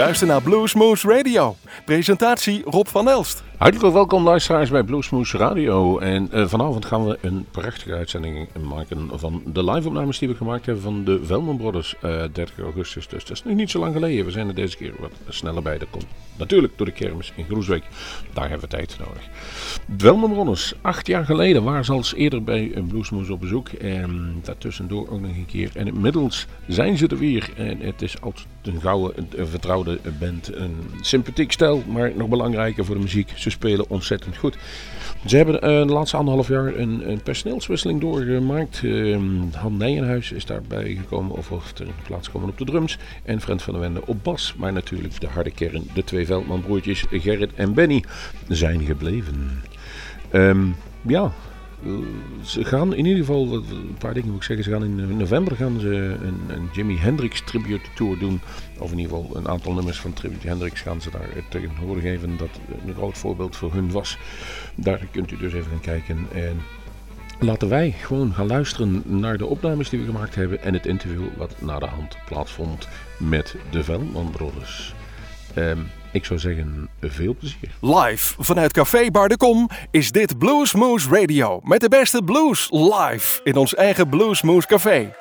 luistert naar Bluesmoose Radio. Presentatie Rob van Elst. Hartelijk welkom luisteraars bij Bluesmoose Radio. En uh, vanavond gaan we een prachtige uitzending maken van de live-opnames die we gemaakt hebben van de Velman Brothers uh, 30 augustus. Dus dat is nog niet zo lang geleden. We zijn er deze keer wat sneller bij. Dat komt natuurlijk door de kermis in Groesbeek. Daar hebben we tijd nodig. De Velman Brothers, acht jaar geleden waren ze al eerder bij een Bluesmoose op bezoek. En daartussendoor ook nog een keer. En inmiddels zijn ze er weer. En het is altijd een gouden, een vertrouwde band. Een sympathiek stijl, maar nog belangrijker voor de muziek. Spelen ontzettend goed. Ze hebben uh, de laatste anderhalf jaar een, een personeelswisseling doorgemaakt. Uh, Han Nijenhuis is daarbij gekomen, of, ter plaats gekomen op de drums. En Frent van der Wende op bas. Maar natuurlijk de harde kern, de twee Veldmanbroertjes Gerrit en Benny, zijn gebleven. Um, ja, ze gaan in ieder geval, een paar dingen moet ik zeggen, ze gaan in november gaan ze een, een Jimi Hendrix tribute tour doen. Of in ieder geval een aantal nummers van Tribute Hendrix gaan ze daar tegen horen geven. Dat een groot voorbeeld voor hun was. Daar kunt u dus even gaan kijken. En laten wij gewoon gaan luisteren naar de opnames die we gemaakt hebben. En het interview wat na de hand plaatsvond met de Veldman Brothers. Um, ik zou zeggen, veel plezier. Live vanuit Café Bar de Kom is dit Bluesmoose Radio. Met de beste blues live in ons eigen Bluesmoose Café.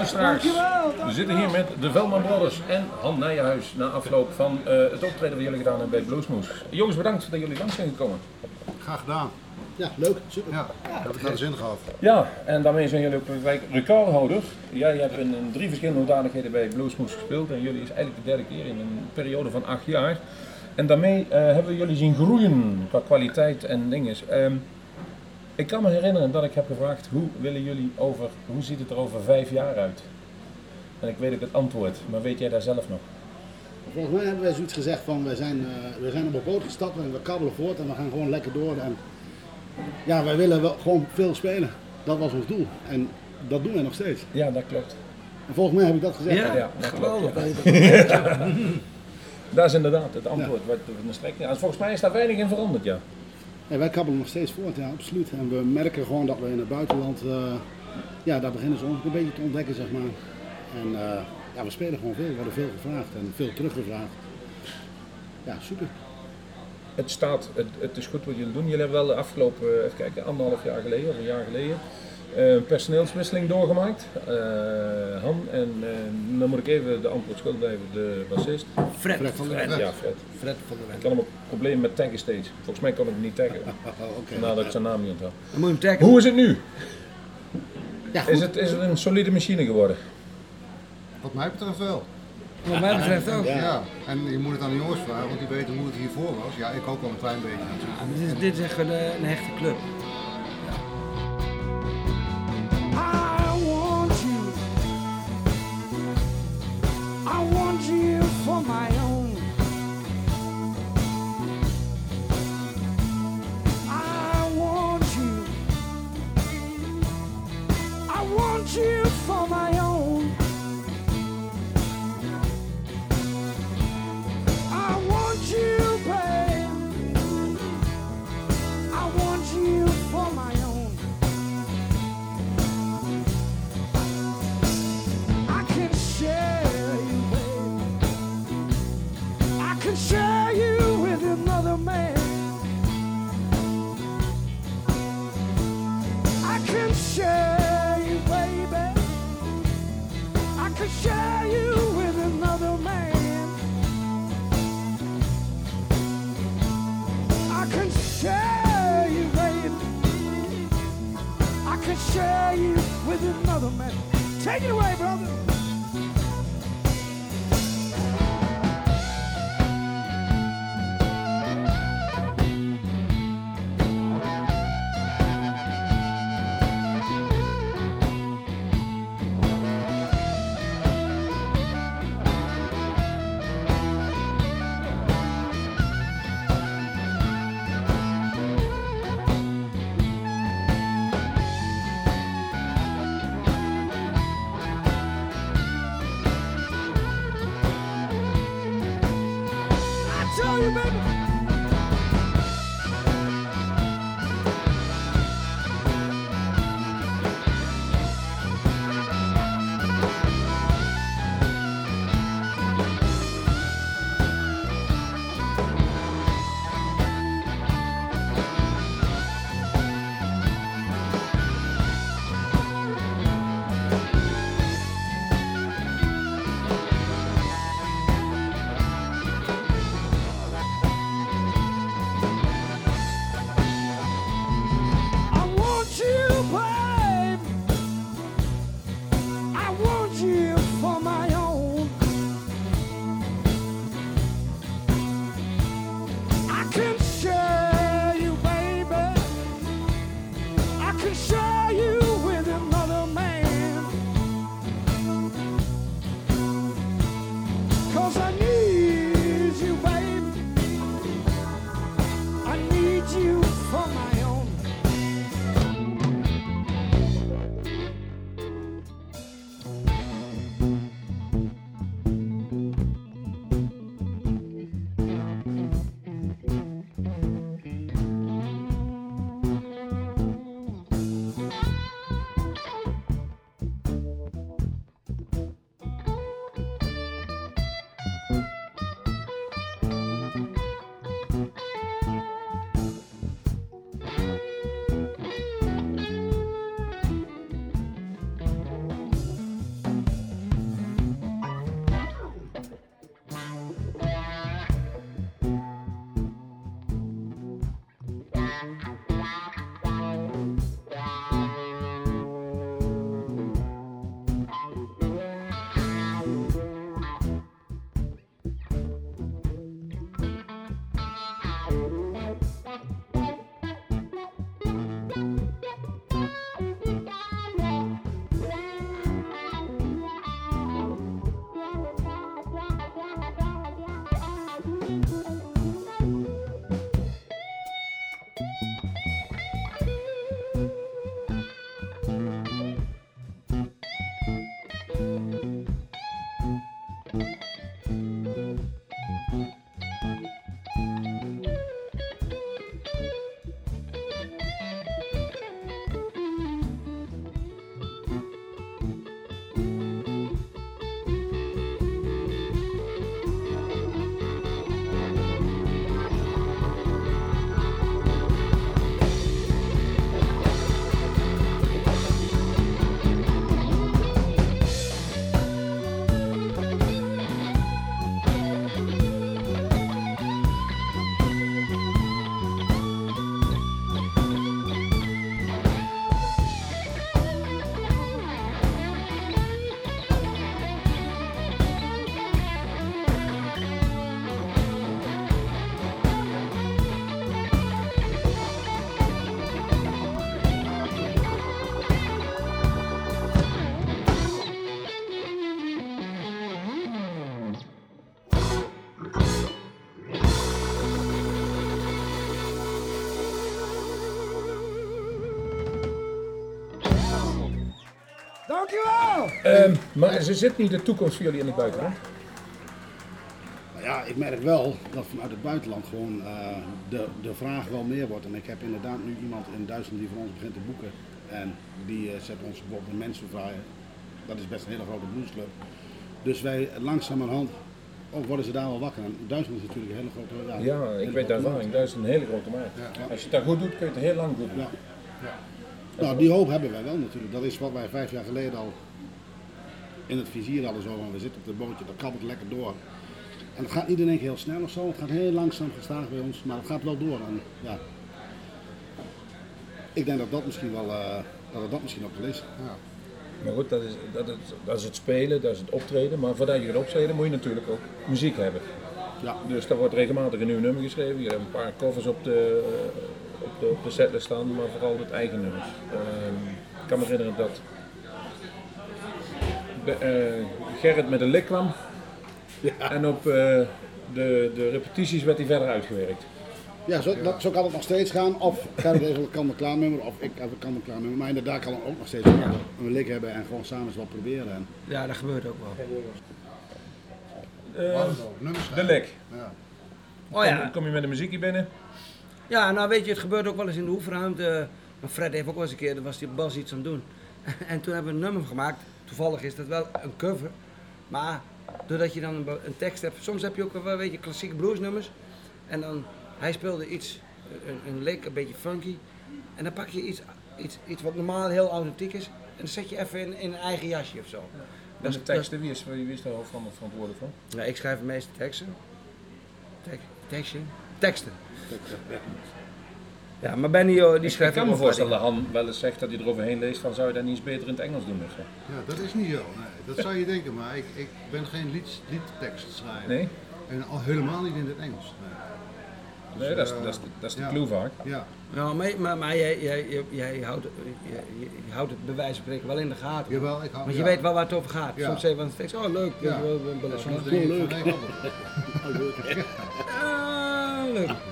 Luisteraars, we zitten hier met de Velman Brothers en Han Nijenhuis na afloop van uh, het optreden wat jullie gedaan hebben bij Bluesmoes. Jongens, bedankt dat jullie langs zijn gekomen. Graag gedaan. Ja, leuk, super. Ja, ja dat heeft de zin gehad. Ja, en daarmee zijn jullie ook recordhouder. Jij hebt in, in, drie verschillende hoedanigheden bij Bluesmoes gespeeld en jullie is eigenlijk de derde keer in een periode van acht jaar. En daarmee uh, hebben we jullie zien groeien qua kwaliteit en dingen. Um, ik kan me herinneren dat ik heb gevraagd, hoe willen jullie over, hoe ziet het er over vijf jaar uit? En ik weet ook het antwoord, maar weet jij daar zelf nog? Volgens mij hebben wij zoiets gezegd van, we zijn, uh, we zijn op een boot gestapt en we kabbelen voort en we gaan gewoon lekker door. En ja, wij willen wel gewoon veel spelen. Dat was ons doel. En dat doen wij nog steeds. Ja, dat klopt. En volgens mij heb ik dat gezegd. Ja, ja dat klopt. Dat is inderdaad het antwoord. Wat de strekking. En volgens mij is daar weinig in veranderd, ja. Ja, wij kabbelen nog steeds voort, ja, absoluut. En we merken gewoon dat we in het buitenland, eh, ja, daar beginnen ze ons een beetje te ontdekken, zeg maar. En eh, ja, we spelen gewoon veel, we worden veel gevraagd en veel teruggevraagd. Ja, super. Het staat, het, het is goed wat jullie doen. Jullie hebben wel de afgelopen, even kijken, anderhalf jaar geleden of een jaar geleden, eh, een personeelswisseling doorgemaakt. Eh, Han en eh, dan moet ik even de antwoord schuld blijven, de bassist. Fred, Fred van der Ven. Ja, Fred. Fred van der Ik Ven. had hem ook problemen met taggen steeds. Volgens mij kon ik hem niet taggen. Oh, oké. Vandaar dat ik zijn naam niet onthoud. Dan moet je hem taggen. Hoe is het nu? Ja, goed. Is het, is het een solide machine geworden? Wat mij betreft wel. Wat mij betreft ook. Ja. Ja. En je moet het aan de jongens vragen, want die weten hoe het hiervoor was. Ja, ik ook wel een klein beetje natuurlijk. Ja, dit, is, dit is echt een, eh, een hechte club. Dankjewel! Ehm, maar ze zit niet de toekomst voor jullie in het buitenland? Nou ja, ik merk wel dat vanuit het buitenland gewoon eh, de, de vraag wel meer wordt. En ik heb inderdaad nu iemand in Duitsland die voor ons begint te boeken. En die eh, zet ons bijvoorbeeld een mensenvrij. Dat is best een hele grote bluesclub. Dus wij langzamerhand, ook worden ze daar wel wakker. En Duitsland is natuurlijk een hele grote... Ja, ik weet daarvan. markt. Dat is een hele grote markt. Als je het daar goed doet, kun je het heel lang goed doen. Ja. Nou, die hoop hebben wij wel natuurlijk. Dat is wat wij vijf jaar geleden al in het vizier hadden. Zo van, we zitten op het bootje, dat kabbelt lekker door. En het gaat niet in één keer heel snel of zo. Het gaat heel langzaam gestaag bij ons, maar het gaat wel door. En, ja. Ik denk dat dat misschien wel, eh, dat het dat misschien ook wel is. Maar goed, dat is, dat, is, dat is het spelen, dat is het optreden. Maar voordat je gaat optreden moet je natuurlijk ook muziek hebben. Ja. Dus daar wordt regelmatig een nieuw nummer geschreven. Je hebt een paar covers op de, op de, op de setlist staan, maar vooral het eigen nummers. Ehm, ik kan me herinneren dat de, eh, Gerrit met een lik kwam. En op eh, de, de repetities werd hij verder uitgewerkt. Ja, zo, dat, zo kan het nog steeds gaan. Of Gerrit heeft een kan klaar nummer, of ik heb een kan klaar nummer. Maar inderdaad kan het ook nog steeds een, een lik hebben en gewoon samen eens wat proberen. En, Ja, dat gebeurt ook wel. Eh, nummers de lik. Ja. Oh ja. Kom, kom je met de muziekje binnen? Ja, nou weet je, het gebeurt ook wel eens in de oefenruimte. Maar Fred heeft ook wel eens een keer, daar was die Bas iets aan het doen. En toen hebben we een nummer gemaakt. Toevallig is dat wel een cover. Maar doordat je dan een, een tekst hebt, soms heb je ook wel, weet je, klassieke bluesnummers. En dan, hij speelde iets, een, een lick, een beetje funky. En dan pak je iets, iets, iets wat normaal heel authentiek is. En dan zet je even in, in een eigen jasje of zo. En is- de teksten, wie is, wie is daar van verantwoordelijk voor? Ja, ik schrijf de meeste teksten. Tek, teksten? Teksten. Ja, maar Benny joh, die Ik schrijft kan ook me wel voorstellen dat Han wel eens zegt dat hij eroverheen leest van zou je dat niet eens beter in het Engels doen of zo? ja, dat is niet zo. Nee. Dat zou je denken, maar ik, ik ben geen lied, liedtekstschrijver. Nee? En al helemaal niet in het Engels. Nee. Dus, Nee, dat is, eh, dat is, de- dat is de ja. clue vaak. Ja, Ja, maar, maar, maar jij, jij, jij, jij houdt, jij, jij houdt het bij wijze van spreken wel in de gaten. jawel, ik hou... Want je ja. weet wel waar het over gaat. Ja. Soms zeg je van de tekst, oh leuk, Ja. je wel, denk ik leuk. Van,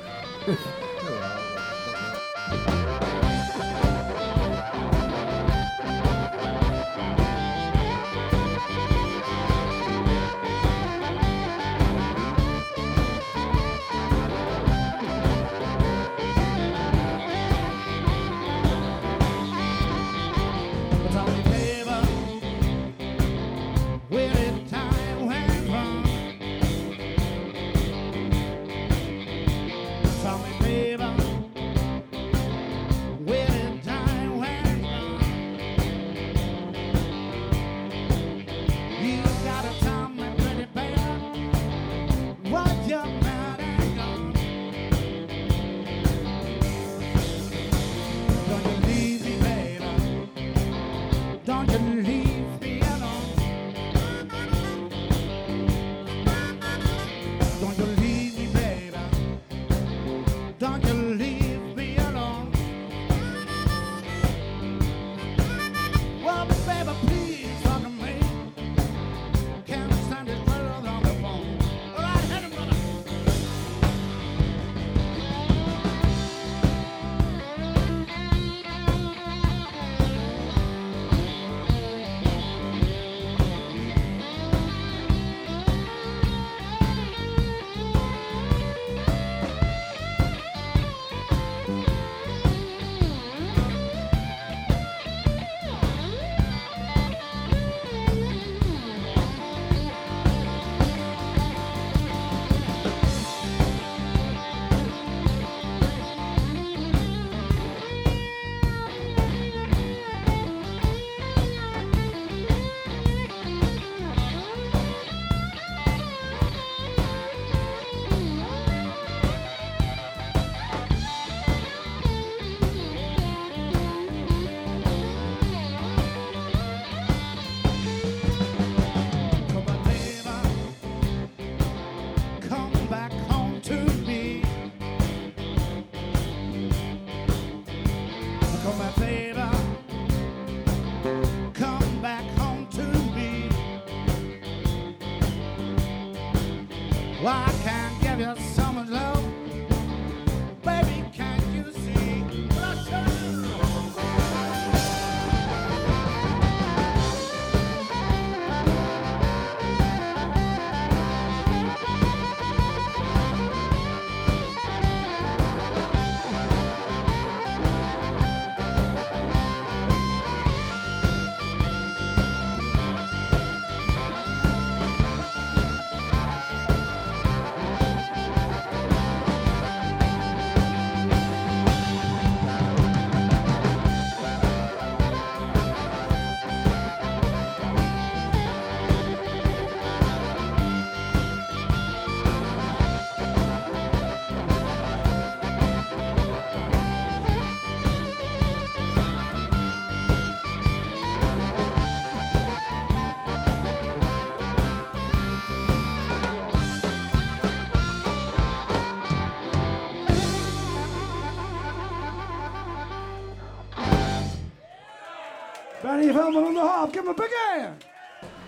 Him a big hand.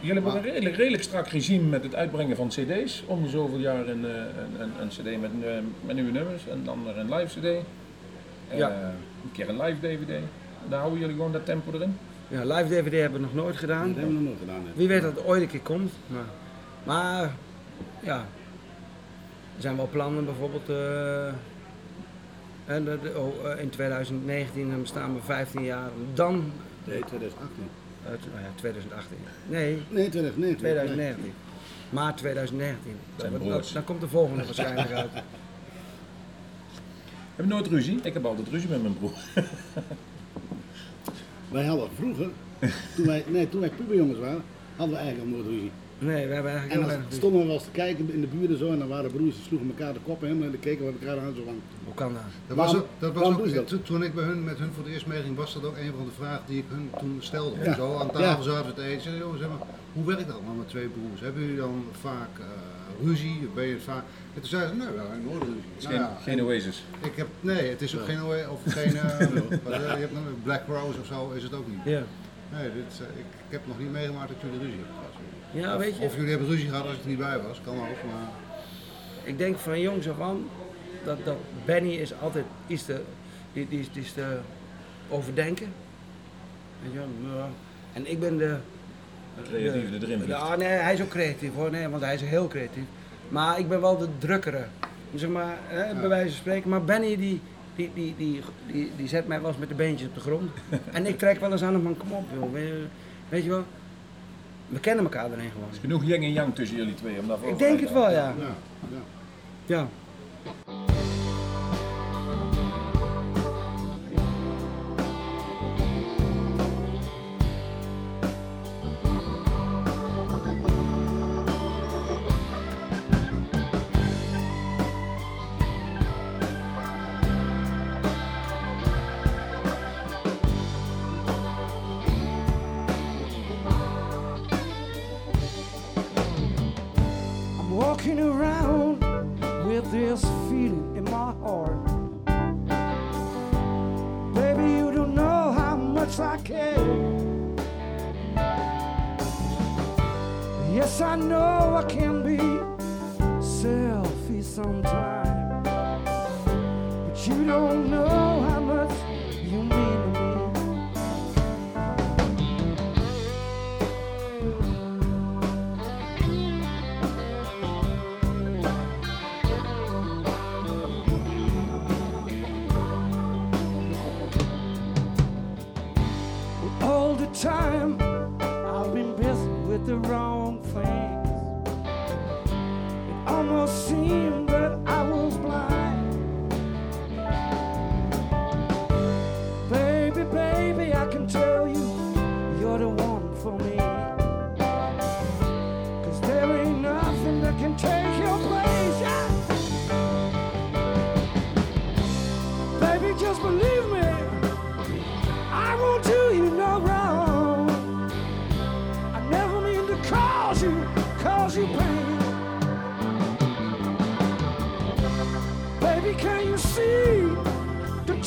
Jullie hebben een redelijk, redelijk strak regime met het uitbrengen van cd's. Om de zoveel jaar een, eh, een, een, een cd met, eh, met nieuwe nummers en dan er een live cd. Eh, Ja. Een keer een live dvd. Daar houden jullie gewoon dat tempo erin. Ja, live DVD hebben we nog nooit gedaan. Dat hebben we nog nooit gedaan. hè. Wie weet dat het ooit een keer komt. Maar, maar ja, er zijn wel plannen bijvoorbeeld. eh, en de, de- oh, eh, in 2019 dan staan we 15 jaar. Dan, Nee, 2018. eh, t- nou ja, 2018. Nee, Nee, 2019. 2019. Maart 2019. Zijn Dan, broers. dan komt de volgende waarschijnlijk uit. Heb je nooit ruzie? Ik heb altijd ruzie met mijn broer. Wij hadden vroeger, toen wij, nee, toen wij puberjongens waren, hadden we eigenlijk al nooit ruzie. Nee, we hebben En eigenlijk heel dan weinig. stonden we wel eens te kijken in de buurt en zo en dan waren broers die sloegen elkaar de kop in en dan keken we elkaar aan zo van... Hoe kan dat? Dat was, ook, dat was ook, dat? toen ik bij hun, met hun voor het eerst meeging, was dat ook een van de vragen die ik hun toen stelde. Ja. Zo aan tafel Ja. zaten we te eten. Joh, zeg maar, hoe werkt dat nou met twee broers? Hebben jullie dan vaak eh, ruzie? Ben je vaak... En toen zeiden ze, nee, we hebben nooit ruzie. Het is Nou geen, ja, geen Oasis. ik heb, nee, het is ook geen, OE of geen, eh, wat, eh, je hebt nog een Black Rose of zo, is het ook niet. Ja. Nee, dit, ik, ik heb nog niet meegemaakt dat jullie ruzie hebben gehad. Ja, weet je. Of jullie hebben ruzie gehad als ik er niet bij was, kan ook, maar... Ik denk van jongs af aan dat, dat Benny is altijd iets te, die, die, is- die is te overdenken. Weet je wel, ja. En ik ben de... De creatieve erin vliegt. Ja, nee, hij is ook creatief hoor, nee, want hij is heel creatief. Maar ik ben wel de drukkere, zeg maar, hè, bij wijze van spreken. Maar Benny die, die, die, die, die, die zet mij wel eens met de beentjes op de grond. en ik trek wel eens aan hem van kom op joh, weet je, weet je wel. We kennen elkaar erin gewoon. Genoeg yin en yang tussen jullie twee om daarvoor Ik denk het wel, ja. Ja, ja.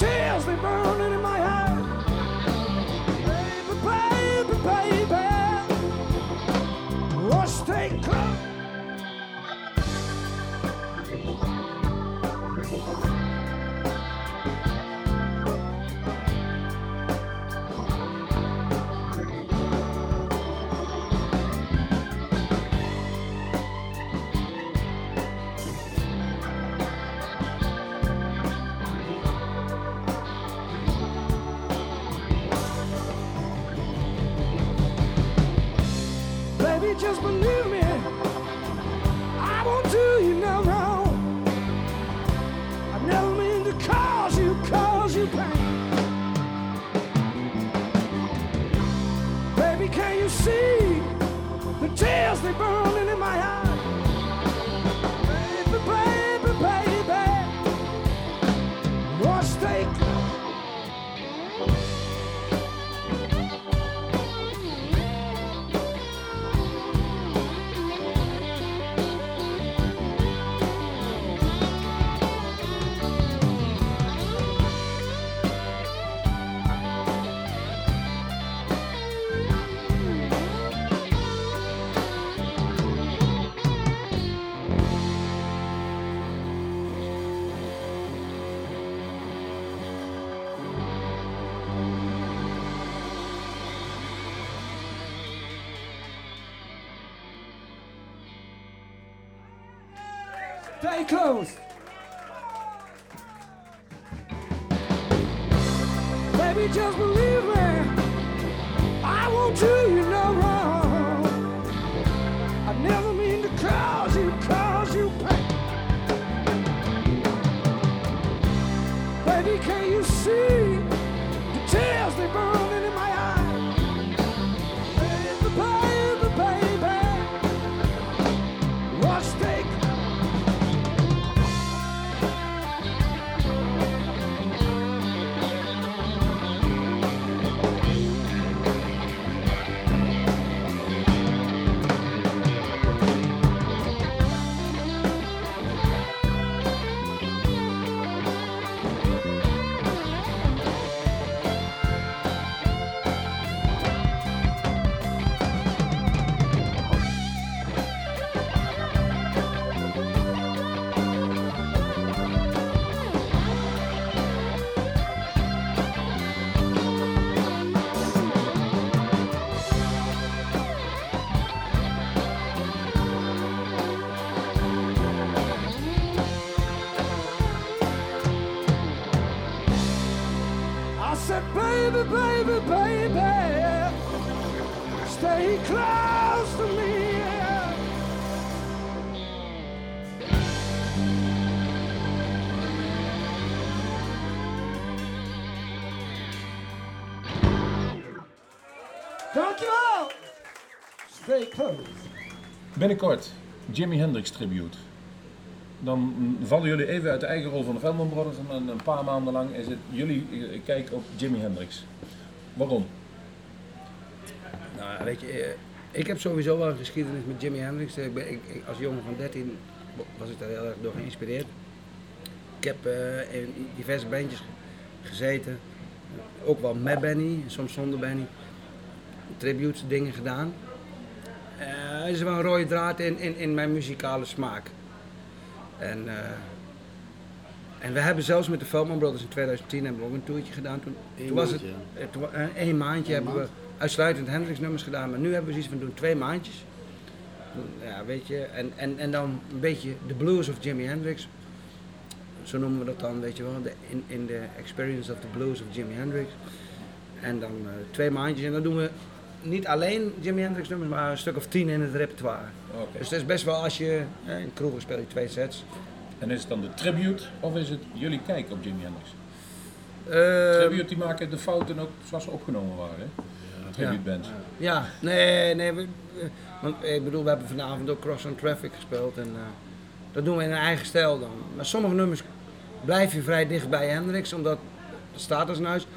Tears, they burn Stay close. Baby, just believe Dankjewel. Stay close. Binnenkort Jimi Hendrix tribute. Dan vallen jullie even uit de eigen rol van de Velman Brothers en een, paar maanden lang is het jullie eh, kijk op Jimi Hendrix. Waarom? Nou, weet je, eh, ik heb sowieso wel een geschiedenis met Jimi Hendrix. Ik ben, ik, ik- als jongen van 13 was ik daar heel erg door geïnspireerd. Ik heb eh, in diverse bandjes ge- gezeten. Ook wel met Benny, soms zonder Benny. Tributes, dingen gedaan. Eh, Er is wel een rode draad in, in, in mijn muzikale smaak. En, eh, en we hebben zelfs met de Veldman Brothers in 2010 hebben we ook een toertje gedaan. Toen, Eén toen was het eh, eh, één maandje Eén hebben maand. we uitsluitend Hendrix nummers gedaan. Maar nu hebben we zoiets van doen twee maandjes. Ja, weet je, en, en, en dan een beetje de blues of Jimi Hendrix. Zo noemen we dat dan, weet je wel, de, in, in the experience of the blues of Jimi Hendrix. En dan eh, twee maandjes en dan doen we niet alleen Jimi Hendrix nummers, maar een stuk of tien in het repertoire. Dus dat is best wel als je, eh, in kroegen speel je twee sets. En is het dan de tribute of is het jullie kijk op Jimi Hendrix? Eh, tribute die maken de fouten ook zoals ze opgenomen waren. hè? Tribute bands. Ja, nee, nee. We, we- want ik bedoel, we hebben vanavond ook Cross on Traffic gespeeld. En eh, dat doen we in een eigen stijl dan. Maar sommige nummers blijf je vrij dicht bij Hendrix, omdat het staat als een huis.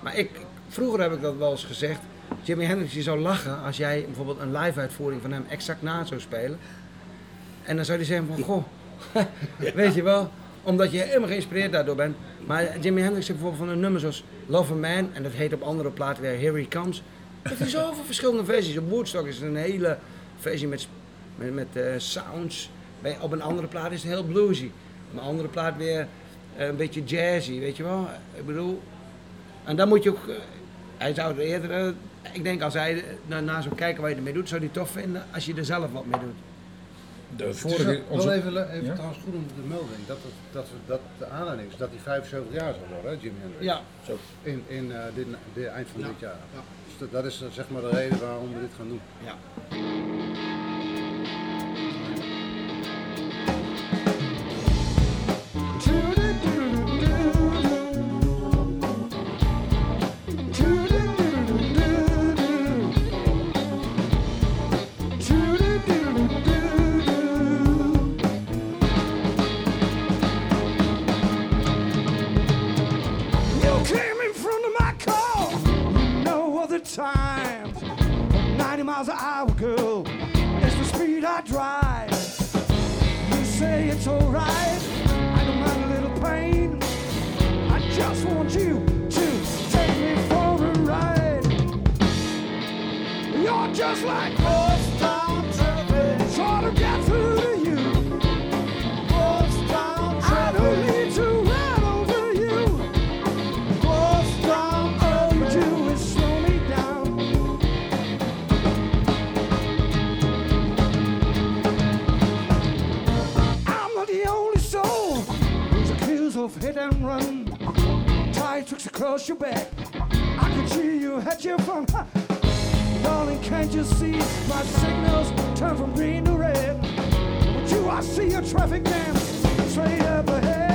Maar ik, vroeger heb ik dat wel eens gezegd. Jimi Hendrix zou lachen als jij bijvoorbeeld een live uitvoering van hem exact na zou spelen. En dan zou hij zeggen van, goh, weet je wel, omdat je helemaal geïnspireerd daardoor bent. Maar Jimi Hendrix heeft bijvoorbeeld van een nummer zoals Love a Man, en dat heet op andere platen weer Here He Comes. Heeft hij zoveel verschillende versies. Op Woodstock is het een hele versie met, met, met eh, sounds. Bij, op een andere plaat is het heel bluesy. Op een andere plaat weer eh, een beetje jazzy, weet je wel. Ik bedoel, en dan moet je ook, eh, hij zou het eerder, ik denk als hij naar, naar zou kijken wat je ermee doet, zou hij het tof vinden als je er zelf wat mee doet. De vorige, wel- onze, wel even, even Ja? trouwens goed om te melden, dat, het, dat, we- dat de aanleiding is dat hij 75 jaar zal worden, hè, Jimi Hendrix. Ja, Zo. In, in eh, dit, dit eind van Ja. dit jaar. Ja. Dus dat, dat is eh, zeg maar de reden waarom we dit gaan doen. ja. Hit and run. Tire tricks across your back. I could see you had your fun. Ha. Darling, can't you see my signals turn from green to red? But you, I see a traffic jam straight up ahead.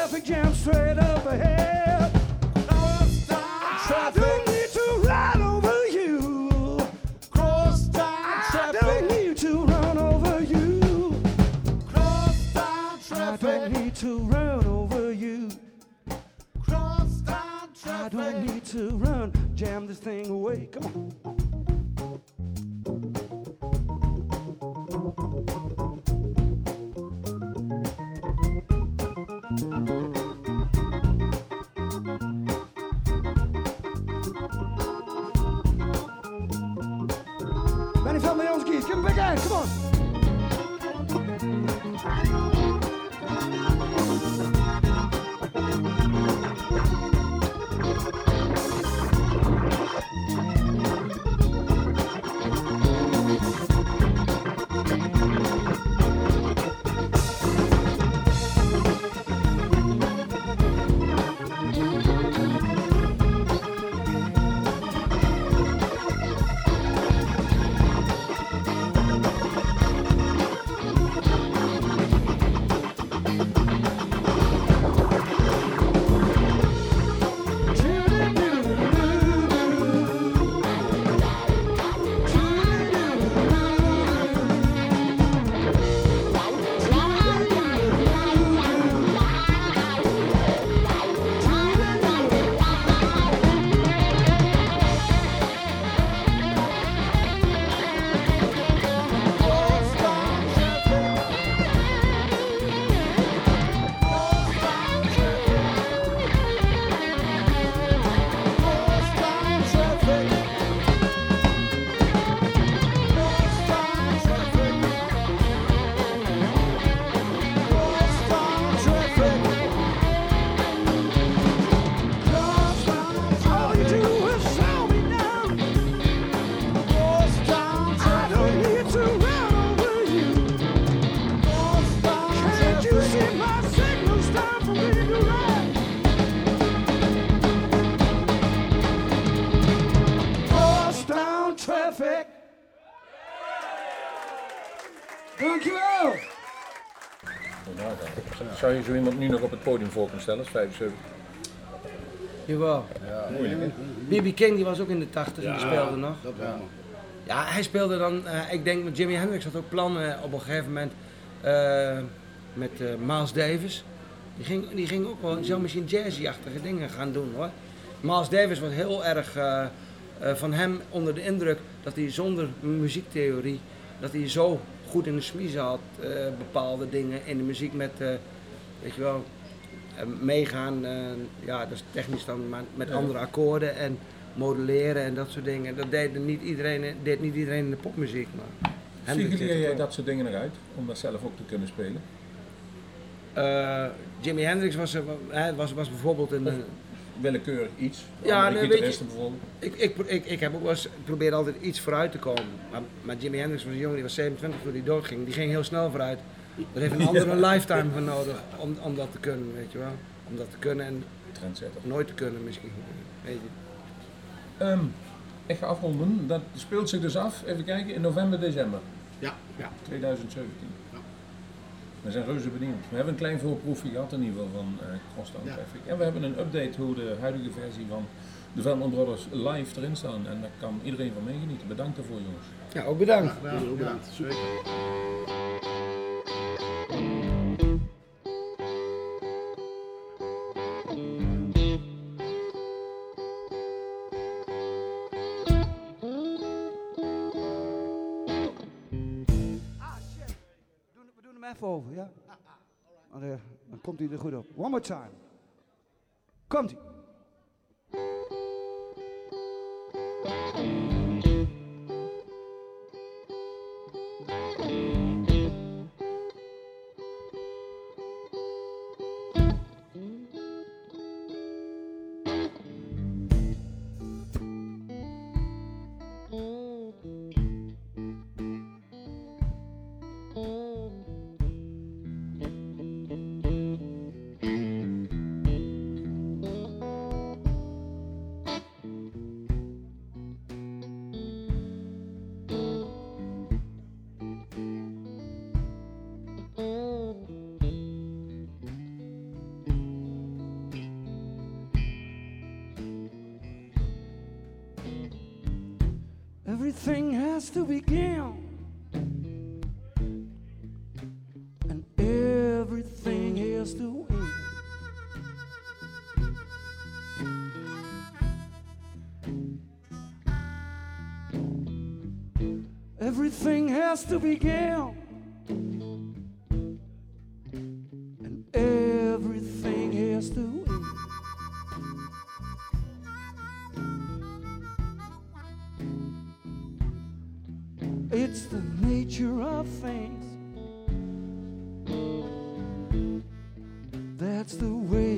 Traffic jam straight up ahead. Cross town traffic. I don't need to run over you. Cross town traffic. I don't need to run over you. I don't need to run over you. I don't need to run. Jam this thing away. Come on. Come on. Zou je zo iemand nu nog op het podium voor kunnen stellen als 75? Jawel. B.B. King die was ook in de 80 en die speelde nog. Dat wel. Ja, hij speelde dan, eh, ik denk met Jimi Hendrix had ook plannen op een gegeven moment eh, met eh, Miles Davis. Die ging, die ging ook wel zo misschien jazzy-achtige dingen gaan doen hoor. Miles Davis was heel erg eh, eh, van hem onder de indruk dat hij zonder muziektheorie dat hij zo goed in de smiezen had, eh, bepaalde dingen in de muziek met, eh, weet je wel, eh, meegaan, eh, ja dat is technisch dan, maar met andere akkoorden en modelleren en dat soort dingen. Dat deed niet iedereen, deed niet iedereen in de popmuziek, maar Figureer jij dat soort dingen eruit om dat zelf ook te kunnen spelen? Eh, Jimi Hendrix was, hij was, was bijvoorbeeld een... Of- eh, Willekeurig iets? Ja, nee, weet je- gitaristen bijvoorbeeld? Ik, ik, ik, ik heb ook wel eens, ik probeerde altijd iets vooruit te komen. Maar, maar Jimi Hendrix was een jongen die was 27 toen hij doodging. Die ging heel snel vooruit. Daar heeft een andere een lifetime voor nodig om, om dat te kunnen, weet je wel. Om dat te kunnen en nooit te kunnen misschien. Weet je. Ehm, ik ga afronden. Dat speelt zich dus af, even kijken, in november, december Ja, 2017. Ja. We zijn reuze benieuwd. We hebben een klein voorproefje gehad in ieder geval van eh Crosstown Ja. Traffic. En we hebben een update hoe de huidige versie van de Velman Brothers live erin staan. En daar kan iedereen van meegenieten. Bedankt daarvoor jongens. Ja, ook bedankt. ja, heel bedankt. Super. Hij er goed op. One more time. Komt has to begin. And everything has to end. It's the nature of things. That's the way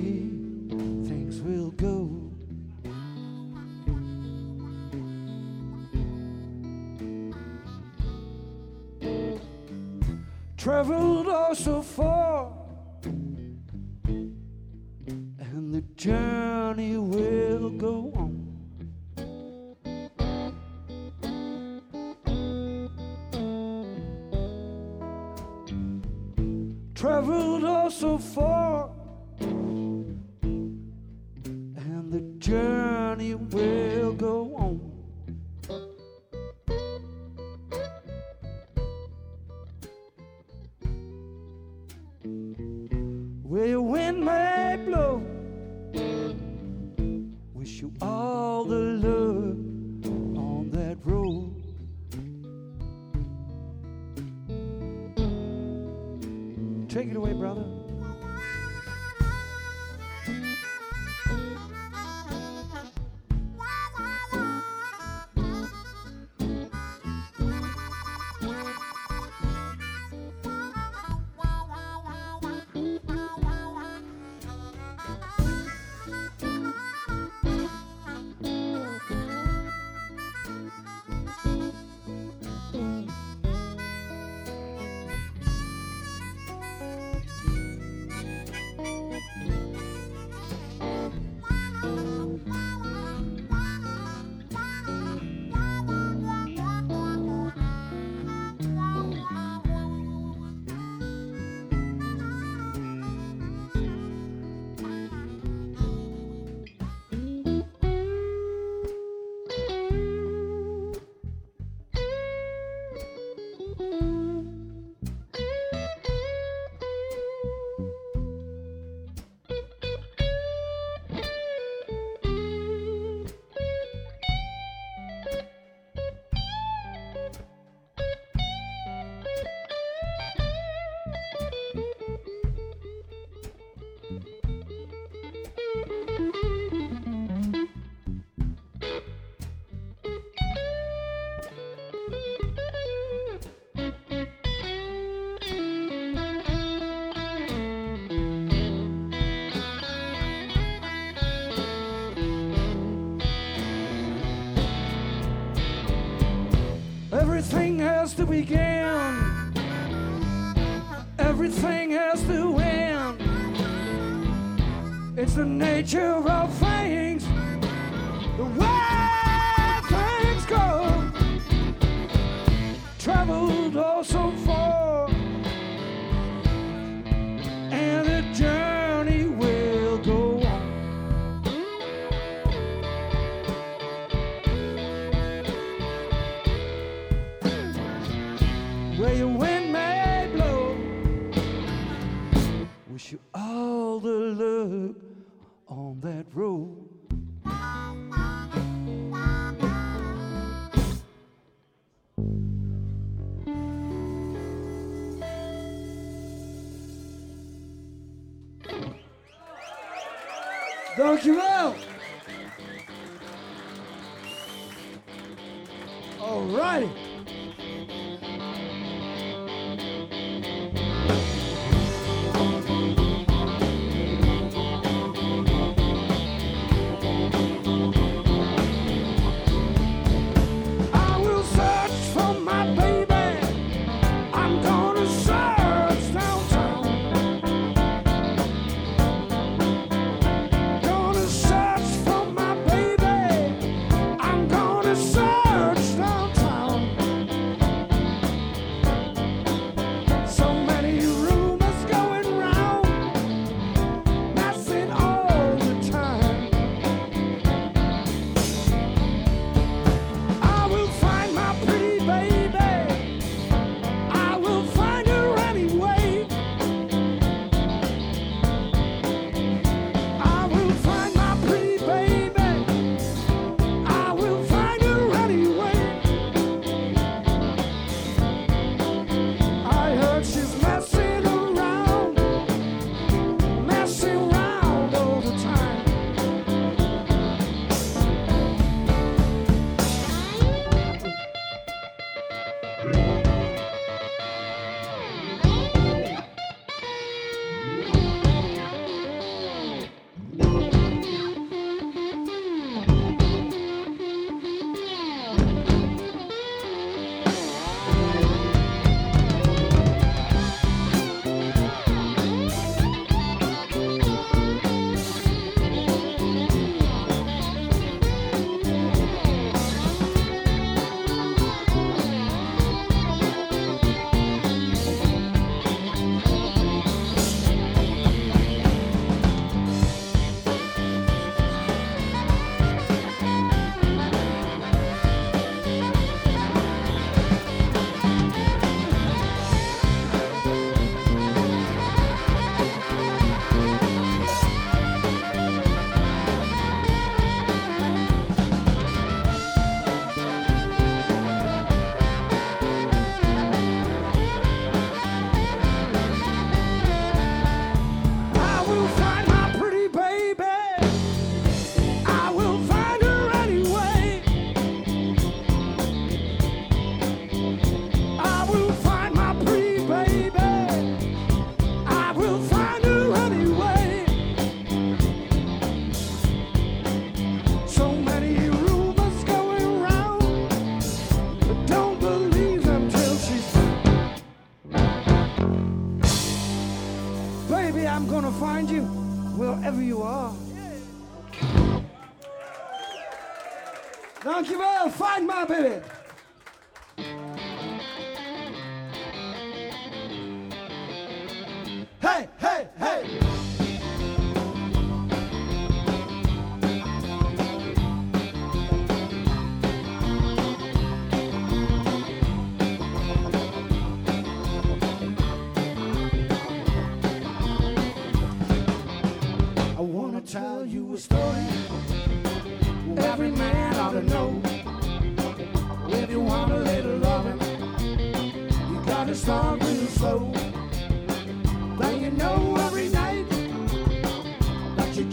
has to begin. Everything has to end. It's the nature of. out. All righty.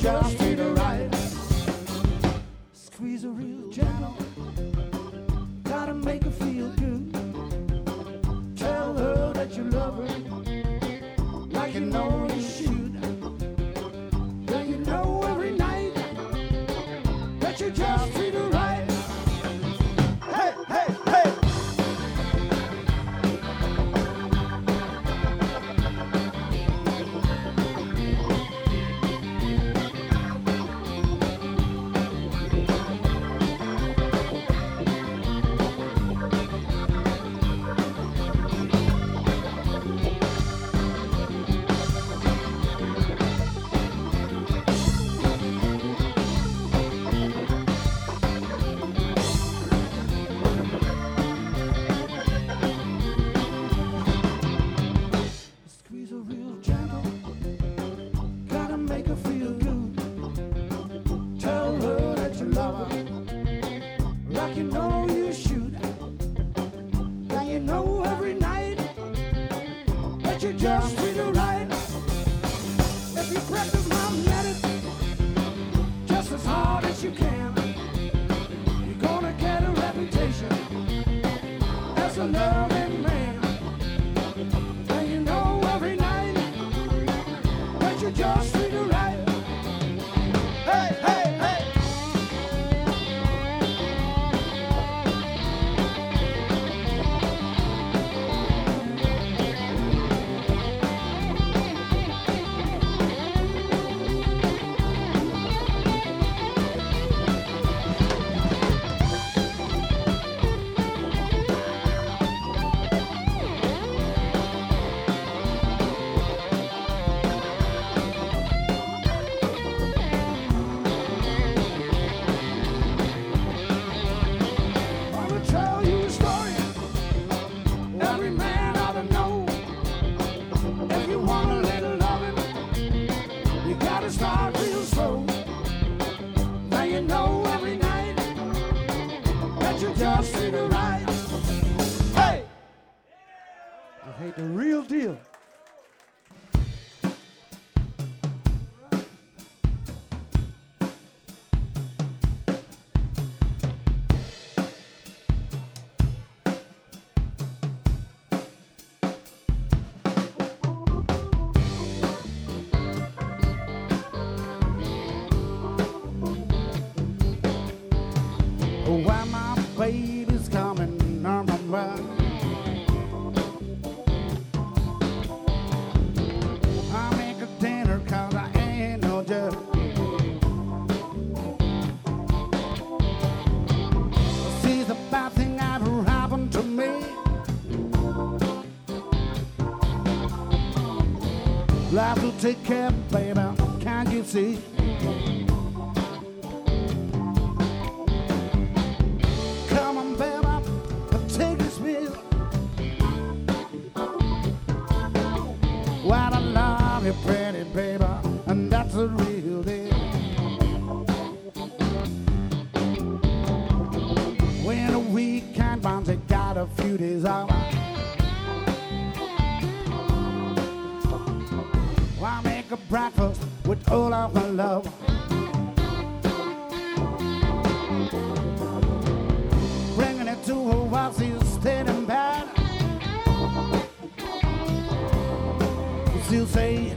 Just need a music can play can't you see? I make a breakfast with all of my love. Bringing it to her while she's standing in. She'll say,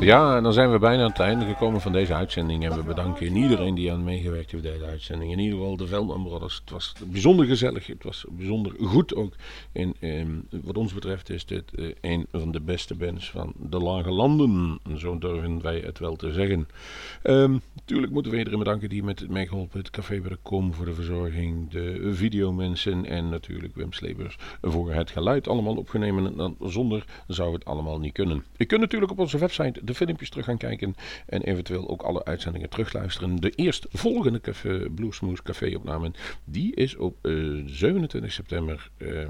Ja, en dan zijn we bijna aan het einde gekomen van deze uitzending. En we bedanken iedereen die aan meegewerkt heeft bij deze uitzending. In ieder geval de Veldman Brothers. Het was bijzonder gezellig. Het was bijzonder goed ook. En, en wat ons betreft is dit eh, een van de beste bands van de Lage Landen. En zo durven wij het wel te zeggen. Ehm, natuurlijk moeten we iedereen bedanken die met het meegeholpen Het café bij de Kom voor de verzorging. De videomensen en natuurlijk Wim Slebers voor het geluid. Allemaal opgenomen. En dan zonder zou het allemaal niet kunnen. Je kunt natuurlijk op onze website de filmpjes terug gaan kijken. En eventueel ook alle uitzendingen terugluisteren. De eerstvolgende café, Bluesmoose café opname. Die is op 27 eh, september. Uh,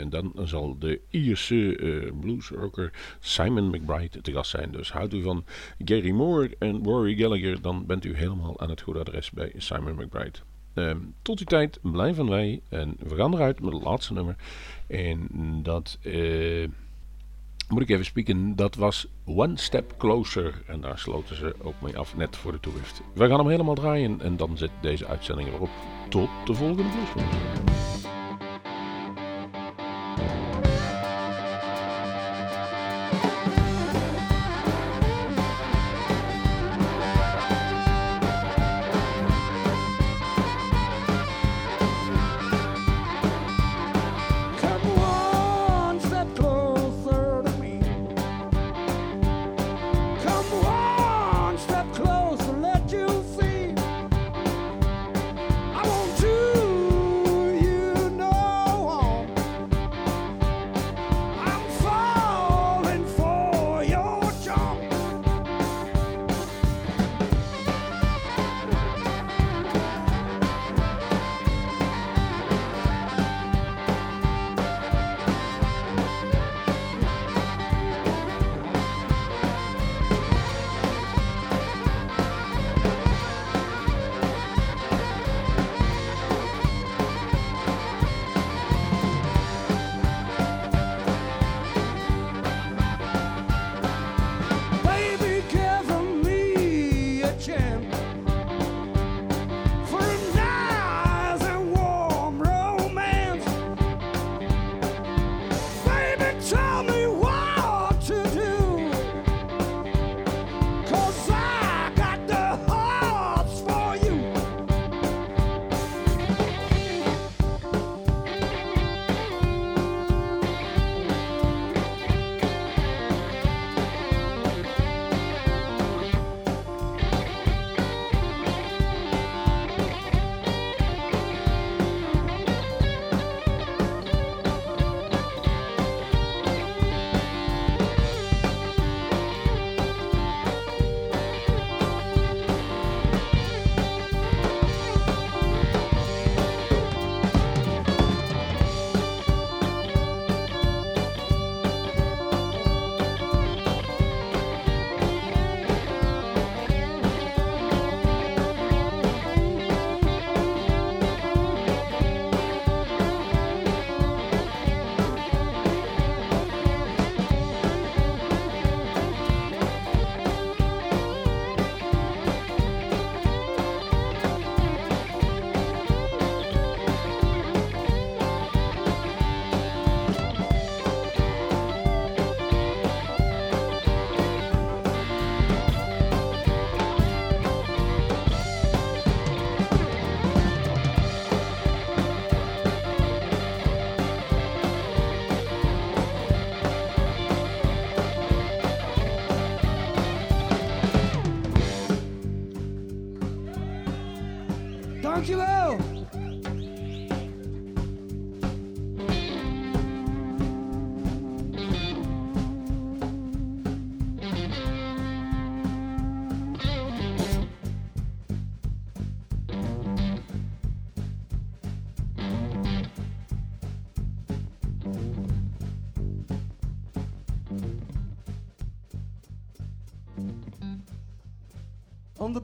en dan zal de Ierse uh, bluesrocker Simon McBride te gast zijn. Dus houdt u van Gary Moore en Rory Gallagher. Dan bent u helemaal aan het goede adres bij Simon McBride. Ehm, tot die tijd blijven wij. En we gaan eruit met het laatste nummer. En dat moet ik even spieken, dat was One Step Closer. En daar sloten ze ook mee af, net voor de toegift. We gaan hem helemaal draaien en dan zit deze uitzending erop. Tot de volgende Bluesmoes.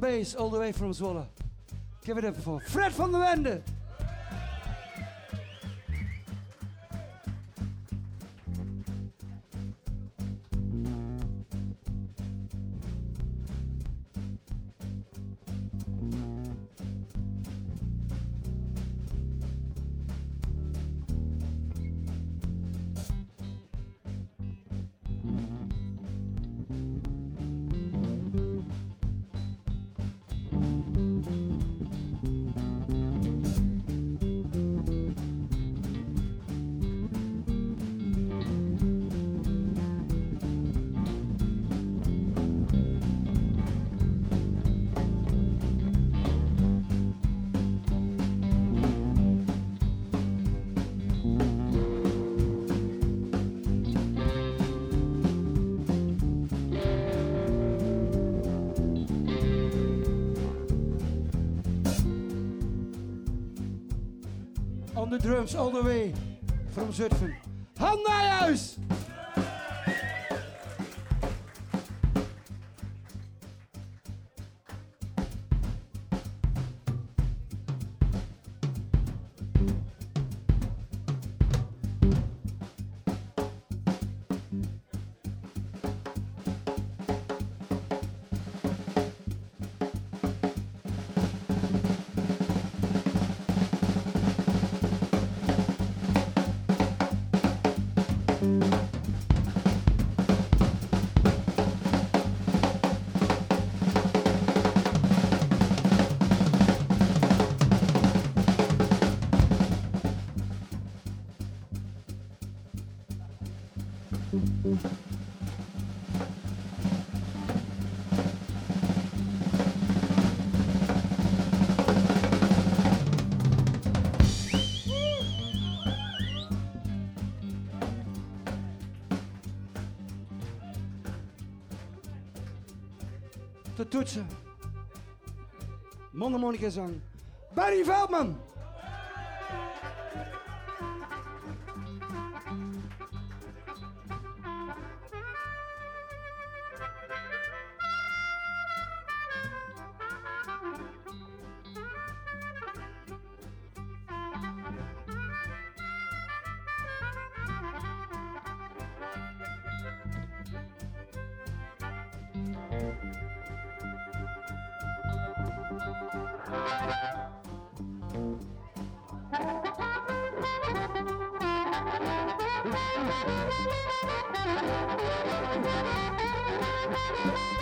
Bass all the way from Zwolle. Give it up for Fred van der Wende. The drums all the way from Zutphen. Han Nijhuis! Mondharmonica zang. Barry Veldman! En